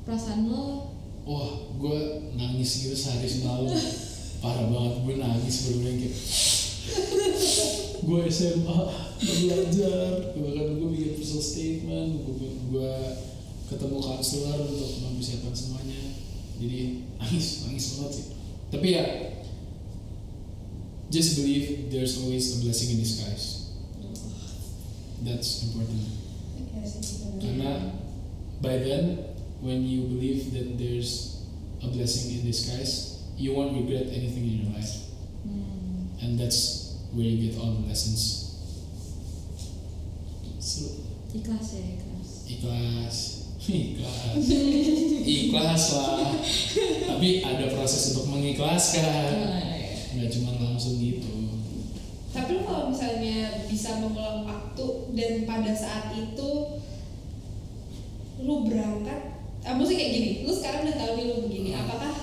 Perasaan lo wah gue nangis gitu sehari semalam parah banget gue nangis bener kayak gue SMA belajar. Bahkan gue bikin personal statement gue gue ketemu konselor untuk mempersiapkan semuanya. Jadi nangis nangis banget sih. Tapi ya just believe there's always a blessing in disguise. That's important. Karena by then when you believe that there's a blessing in disguise you won't regret anything in your life. Hmm, and that's where you get all the lessons so ikhlas ya ikhlas. ikhlas ikhlas ikhlas lah tapi ada proses untuk mengikhlaskan Ah, ya. nggak cuma langsung gitu Tapi lu kalau misalnya bisa mengulang waktu dan pada saat itu lu berangkat, ah, maksudnya kayak gini, lu sekarang udah tahu nih lu begini, Hmm. apakah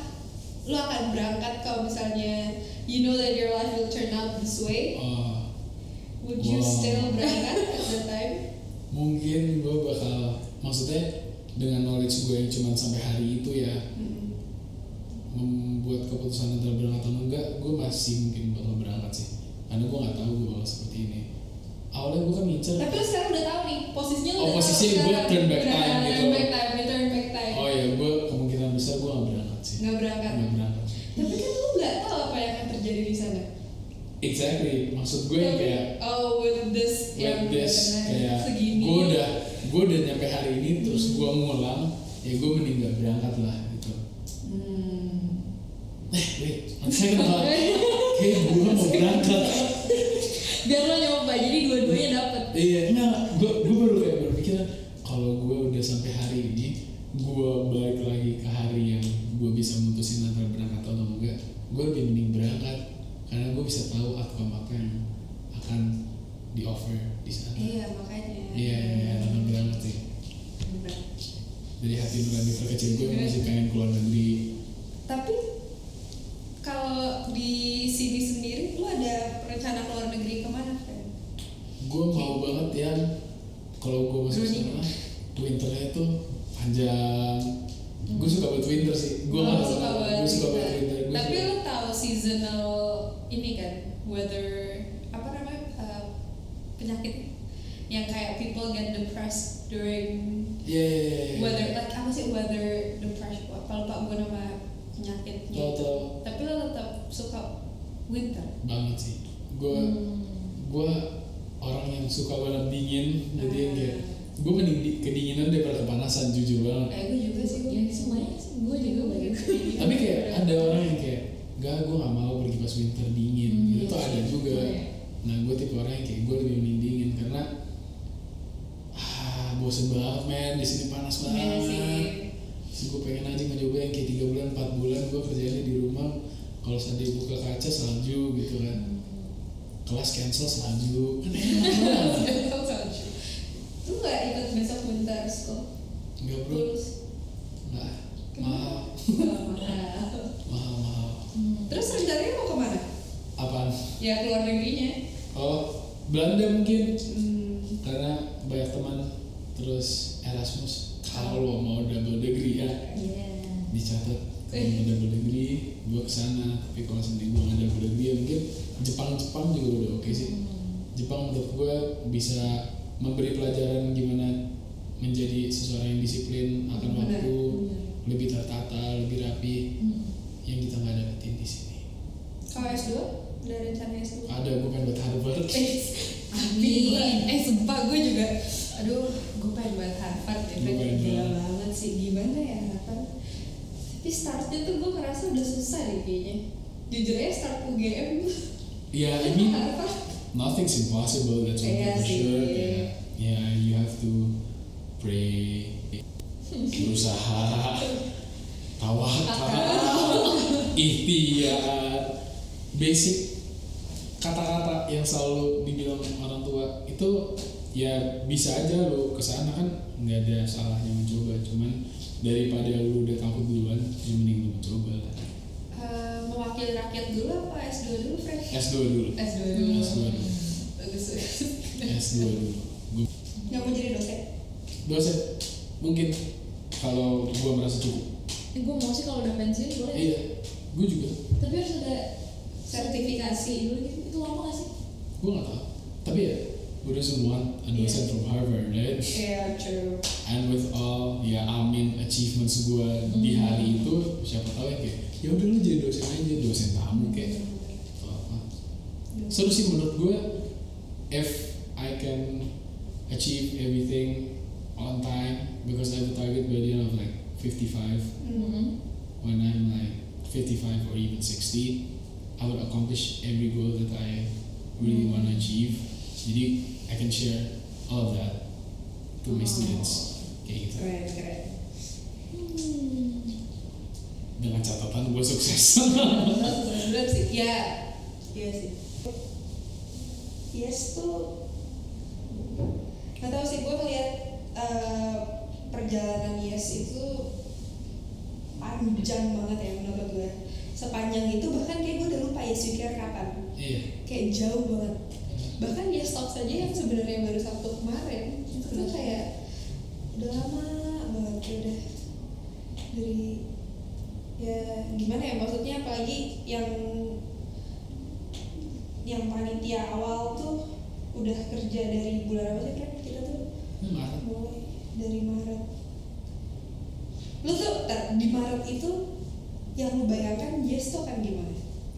lu akan berangkat kalau misalnya you know that your life will turn out this way? oh Would you Wow. still berangkat at that time? mungkin gue bakal maksudnya dengan knowledge gue yang cuma sampai hari itu ya Hmm. membuat keputusan antara berangkat atau enggak gue masih mungkin bakal berangkat sih karena gue nggak tahu gue bakal seperti ini awalnya gue kan ngincer Tapi lu sekarang udah tahu nih posisinya Oh, udah posisinya tahu gue turn back time gitu. Turn back time, return back time. oh ya gue kemungkinan besar gue nggak berangkat sih Nggak berangkat. nggak berangkat Tapi kan lu nggak tahu apa yang akan terjadi di sana. Exactly maksud gue yang kayak oh with this yang with this benar-benar kayak segini. gue udah gue udah nyampe hari ini terus gue ngulang ya gue mending gak berangkat lah gitu Hmm. eh wait nanti saya kenapa kayak gue mau berangkat Biar lo nyoba jadi dua-duanya dapet. Iya, enggak, gue gue baru kayak berpikir kalau gue udah sampai hari ini, gue balik lagi ke hari yang gue bisa mutusin antara berangkat atau enggak, gue lebih karena gue bisa tahu outcome apa yang akan di offer di sana. Iya makanya. Iya, iya, iya, berangkat sih. Benar. Dari hati nurani terkecil gue masih pengen keluar negeri. Tapi kalau di sini sendiri, lu ada rencana keluar negeri ke mana, Fren? Gue mau banget yang kalau gue masuk Brunei. sana, winternya itu panjang, gue suka buat winter sih gue Lo nggak suka tahu. banget gue suka winter. buat winter Gua Tapi suka- lo tahu seasonal ini kan weather apa namanya uh, penyakit yang kayak people get depressed during Iya, iya, iya, iya. weather like apa sih weather depression apa lupa gue nama penyakitnya Tahu, itu. tahu. Tapi lo tetap suka winter. banget gue gue orang yang suka banget dingin jadi yang kayak gue mending di- kedinginan daripada kepanasan jujur banget Eh gue juga sih. ya semuanya sih gue juga begitu tapi kayak ada orang yang kayak gak gue gak mau pergi pas winter dingin Hmm, tuh iya ada sih. juga Iya. nah gue tipe orang yang kayak gue lebih mending dingin karena ah bosen banget men di sini panas Iya banget sih. Gue pengen aja ngecoba yang kayak tiga bulan empat bulan gue kerjanya di rumah kalau seandainya buka kaca salju gitu kan kelas cancel kan enak banget. Lu gak ikut besok winter school? enggak bro. Enggak. Mahal Mahal. mahal Terus rencananya mau ke mana? apaan? Ya keluar negerinya. oh Belanda mungkin. Hmm. karena banyak teman. Terus Erasmus. Kalau mau double degree ya. Iya. dicatat kalau mau double degree gue ke sana tapi kalau sendiri gue double degree ya mungkin Jepang Jepang juga udah oke sih Jepang menurut gue bisa memberi pelajaran gimana menjadi seseorang yang disiplin akan waktu lebih tertata lebih rapi Hmm. yang kita nggak dapetin di sini Kalau S2? Udah rencana S2? ada gue pengen buat Harvard Amin. Eh sumpah gue juga Aduh gue pengen buat Harvard ya pengen Gila banget. sih Gimana ya Tapi startnya tuh gue ngerasa udah susah deh kayaknya. Jujur aja start UGM ya I mean nothing's impossible that's one Iya thing for sure kayak yeah you have to pray berusaha tawakal ikhtiar. Basic kata-kata yang selalu dibilang orang tua itu ya bisa aja lo ke sana kan nggak ada salahnya mencoba cuman daripada lu udah takut duluan ya mending lu lah Eh, Mewakili rakyat dulu apa S2 dulu Fred? S2 dulu S2 dulu S2 dulu Bagus S2 dulu Gua Gak mau jadi dosen? dosen mungkin kalau gua merasa cukup Eh, gue mau sih kalau udah pensiun boleh. iya gua juga Tapi harus ada Sertifikasi. dulu gitu. Itu lama gak sih? gua nggak tahu tapi ya gua doesn't want a dosen Iya. from Harvard right Iya true and with all ya amin achievements gua di Hmm. hari itu siapa tahu ya kayak ya udah lu jadi dosen aja dosen tamu kayak atau apa seru sih menurut gua if I can achieve everything on time because I have a target by the end of like 55 Hmm. when I'm like 55 or even 60, I would accomplish every goal that I really want to achieve. Jadi I can share all of that to my students. Kayak gitu. Keren keren Hmm. Dengan catatan gue sukses. Bener sih Ya Iya sih Yes tuh Gak tau sih gue ngeliat eh, Perjalanan Yes itu Panjang banget ya menurut gue Sepanjang itu bahkan kayak gue udah lupa Yes You Care kapan Iya. Kayak jauh banget Bahkan Yes Talk saja yang sebenarnya baru Sabtu kemarin Itu tuh kayak Udah lama banget ya udah Dari ya gimana ya maksudnya apalagi yang yang panitia awal tuh udah kerja dari bulan apa sih kan kita tuh Maret. mulai dari Maret lu tuh tar, di Maret itu yang lu bayangkan yes tuh kan gimana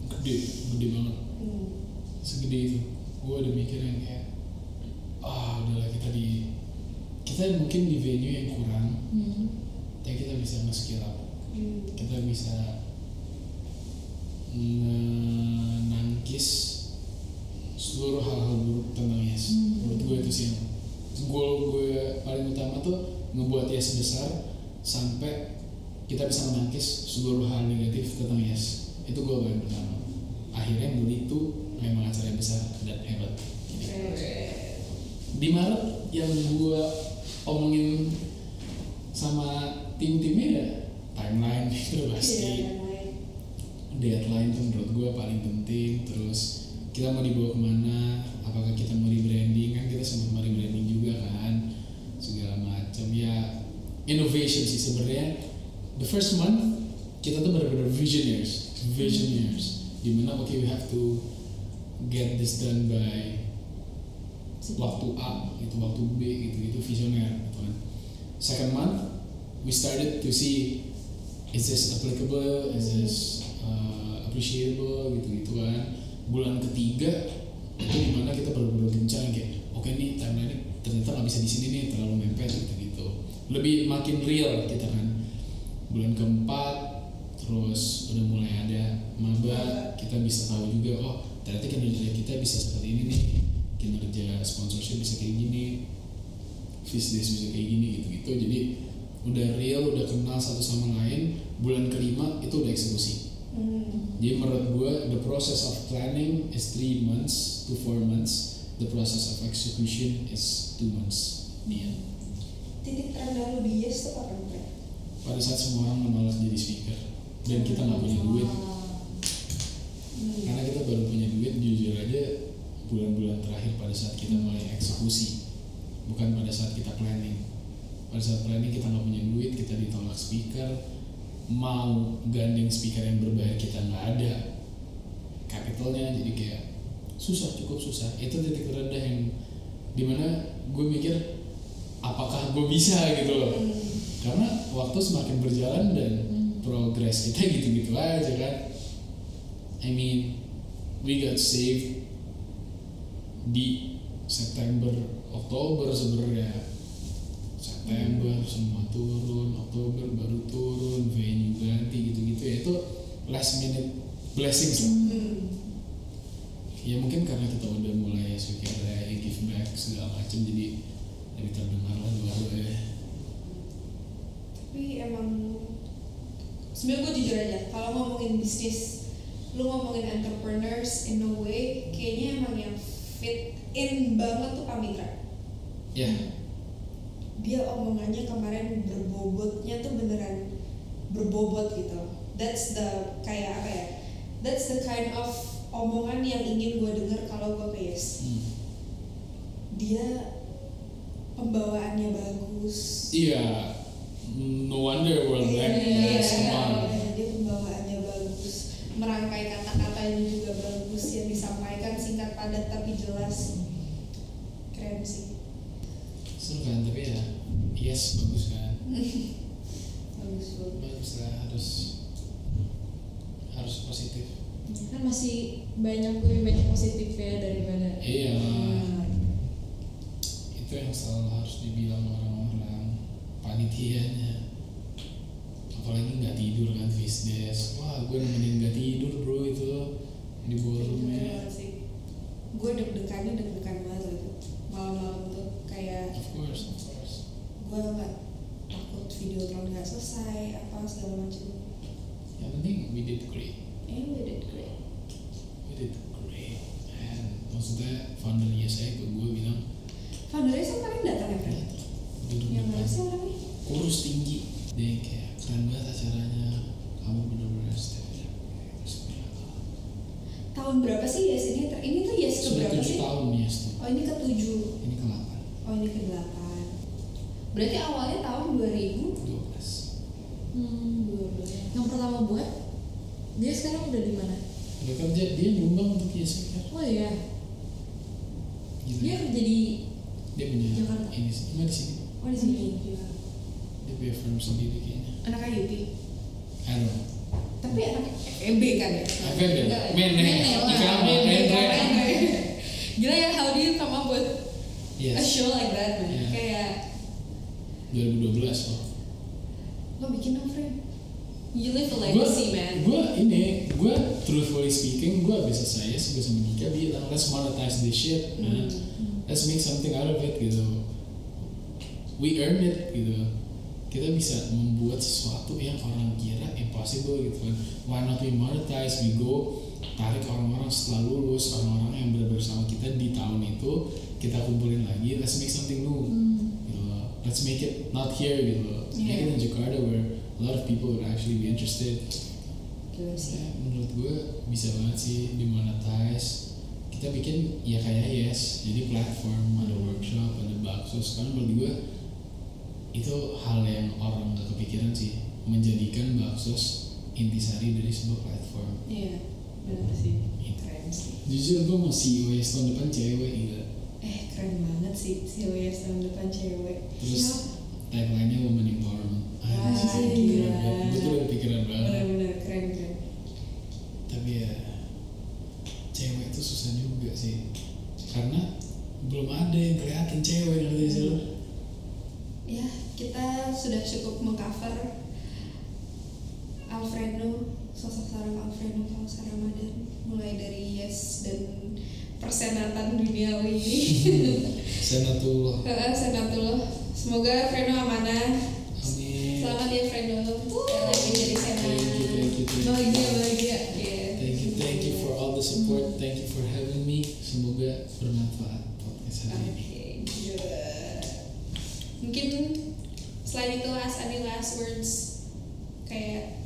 Gede, gede banget. hmm. Segede itu. Gue udah mikir yang kayak, ah udahlah kita di kita mungkin di venue yang kurang, Hmm. tapi kita bisa nge-skill up. Hmm. kita bisa menangkis seluruh hal-hal buruk tentang Yes. Hmm. Menurut gue itu sih yang goal gue paling utama tuh ngebuat Yes besar sampai kita bisa menangkis seluruh hal negatif tentang Yes. Itu gue paling pertama. Akhirnya Muli itu memang acara yang besar dan hebat. Di Maret yang gue omongin sama tim-timnya ya timeline itu pasti Iya, lain. deadline tuh menurut gue paling penting terus kita mau dibawa ke mana apakah kita mau rebranding kan kita sempat mau rebranding juga kan segala macam ya innovation sih sebenarnya the first month kita tuh benar-benar visionaries visionaries di mana oke we have to get this done by waktu A itu waktu B gitu itu visioner gitu kan. Second month we started to see is this applicable is this uh, appreciable gitu gitu kan. Bulan ketiga itu di mana kita benar-benar gencar kayak oke nih timeline ternyata nggak bisa di sini nih terlalu mepet gitu gitu. Lebih makin real kita kan. Bulan keempat terus udah mulai ada maba kita bisa tahu juga oh ternyata kinerja kita bisa seperti ini nih. Kinerja sponsorship bisa kayak gini. Fish days bisa kayak gini gitu gitu jadi udah real udah kenal satu sama lain bulan kelima itu udah eksekusi. Hmm. jadi menurut gue the process of planning is three months to four months. The process of execution is two months. Iya. Titik terendah lu di Yes tuh kapan Fred? pada saat semua orang menolak jadi speaker dan kita nggak punya duit Hmm. karena kita baru punya duit jujur aja bulan-bulan terakhir pada saat kita mulai eksekusi. Bukan pada saat kita planning. Pada saat planning kita nggak punya duit kita ditolak speaker. Mau gandeng speaker yang berbayar kita nggak ada. Capitalnya jadi kayak susah cukup susah. Itu titik terendah yang di mana gue mikir apakah gue bisa gitu loh. Hmm. karena waktu semakin berjalan dan progres kita gitu-gitu aja kan I mean we got saved di September Oktober sebenarnya. September semua turun Oktober baru turun venue ganti gitu-gitu. Ya itu last minute blessings lah. Hmm. ya mungkin karena kita udah mulai suka ya give back segala macam jadi lebih terdengar lah dua ya. Tapi emang sebenarnya gue jujur aja kalau ngomongin bisnis, lu ngomongin entrepreneurs in a way kayaknya emang yang fit in banget tuh Pamitra. ya Dia omongannya kemarin berbobotnya tuh beneran berbobot gitu. That's the kayak apa ya? That's the kind of omongan yang ingin gue denger kalau gue ke Yes. hmm. Dia pembawaannya bagus. Iya, no wonder world Iya, bank iya, yes, merangkai kata-katanya juga bagus, yang disampaikan singkat padat tapi jelas. Keren sih, Seru kan, tapi ya, yes bagus kan, bagus banget. bagus lah harus harus positif. kan masih banyak gue banyak positif ya daripada Iya, Hmm. itu yang selalu harus dibilang orang-orang panitianya. Apalagi nggak tidur kan days. Wah, gue nemenin nggak tidur bro itu di ballroom ya. Gue deg-degannya deg-degan banget gitu. Malam-malam tuh kayak Of course, of course. gue nggak takut video tron nggak selesai apa segala macam. Yang penting we did great. And we did great. We did great. And maksudnya founder saya ke gue bilang, Foundernya sih paling datang ya Fred? duduk Yang mana depan sih orangnya? kurus tinggi dia kayak keren banget acaranya kamu benar-benar step terus gue bilang, Tahun berapa sih Yes ini? Ter- Ini tuh Yes ke sudah berapa sih? tahun yes tuh Oh ini ke tujuh. ini ke delapan Oh ini ke delapan. Berarti awalnya tahun 2000 dua belas hmm, yang pertama buat dia sekarang udah di mana udah kerja dia nyumbang untuk yes Maker oh iya Gila. dia kerja di dia punya Jakarta. ini sih cuma di sini oh di sini dia punya firm sendiri kayaknya anak IUP. I don't know Tapi anak FEB kan ya? FEB, Enggak ya? Mene, Mene lah. iklan Mene, Mene. Mene. Gila ya, how do you come up with a yes show like that man? Yeah. Kayak 2012 loh lo bikin dong friend. You live a gue legacy man. gue ini gue truthfully speaking gue bisa saya sih gue sama Dika bilang let's monetize this shit man Hmm. let's make something out of it gitu we earn it gitu kita bisa membuat sesuatu yang orang kira impossible gitu kan we monetize we go. Tarik orang-orang setelah lulus orang-orang yang benar-benar sama kita di tahun itu kita kumpulin lagi. Let's make something new. Gitu loh. let's make it not here gitu loh. Let's make it in Jakarta where a lot of people would actually be interested. Gila sih. Ya, menurut gue bisa banget sih dimonetize. Kita bikin ya kayak yes jadi platform ada workshop ada bakso sekarang menurut gue itu hal yang orang nggak kepikiran sih menjadikan baksos intisari dari sebuah platform Iya, benar sih. Keren sih. jujur gue mau CEO ya tahun depan cewek gila Eh, keren banget sih si OYS tahun depan cewek. terus tagline-nya woman empowerment Ah, Anjir, gila. gue tuh udah kepikiran banget Benar-benar keren keren. tapi ya cewek itu susah juga sih karena belum ada yang kelihatan cewek sih lo Ya, kita sudah cukup mengcover Alfredo, sosok seorang Alfredo Kalsa Ramadan mulai dari Yes dan persenatan duniawi ini. senatullah Senatullah. Semoga Fredo amanah. amin Selamat ya Fredo. Sekali lagi jadi senat. bahagia bahagia thank you thank you for all the support thank you for having me semoga bermanfaat podcast hari ini Oke, good. Mungkin selain itu last any last words kayak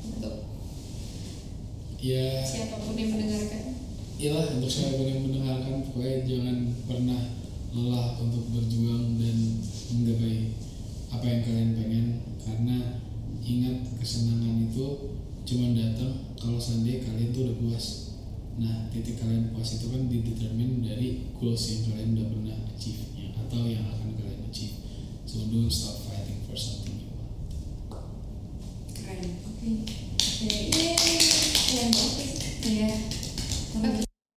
ya. Siapa pun yang mendengarkan. Iyalah untuk siapa yang mendengarkan pokoknya jangan pernah lelah untuk berjuang dan menggapai apa yang kalian pengen. Karena ingat kesenangan itu cuma datang kalau seandainya kalian tuh udah puas. Nah titik kalian puas itu kan didetermine dari goals yang kalian udah pernah achieve ya, atau yang akan kalian achieve. So don't stop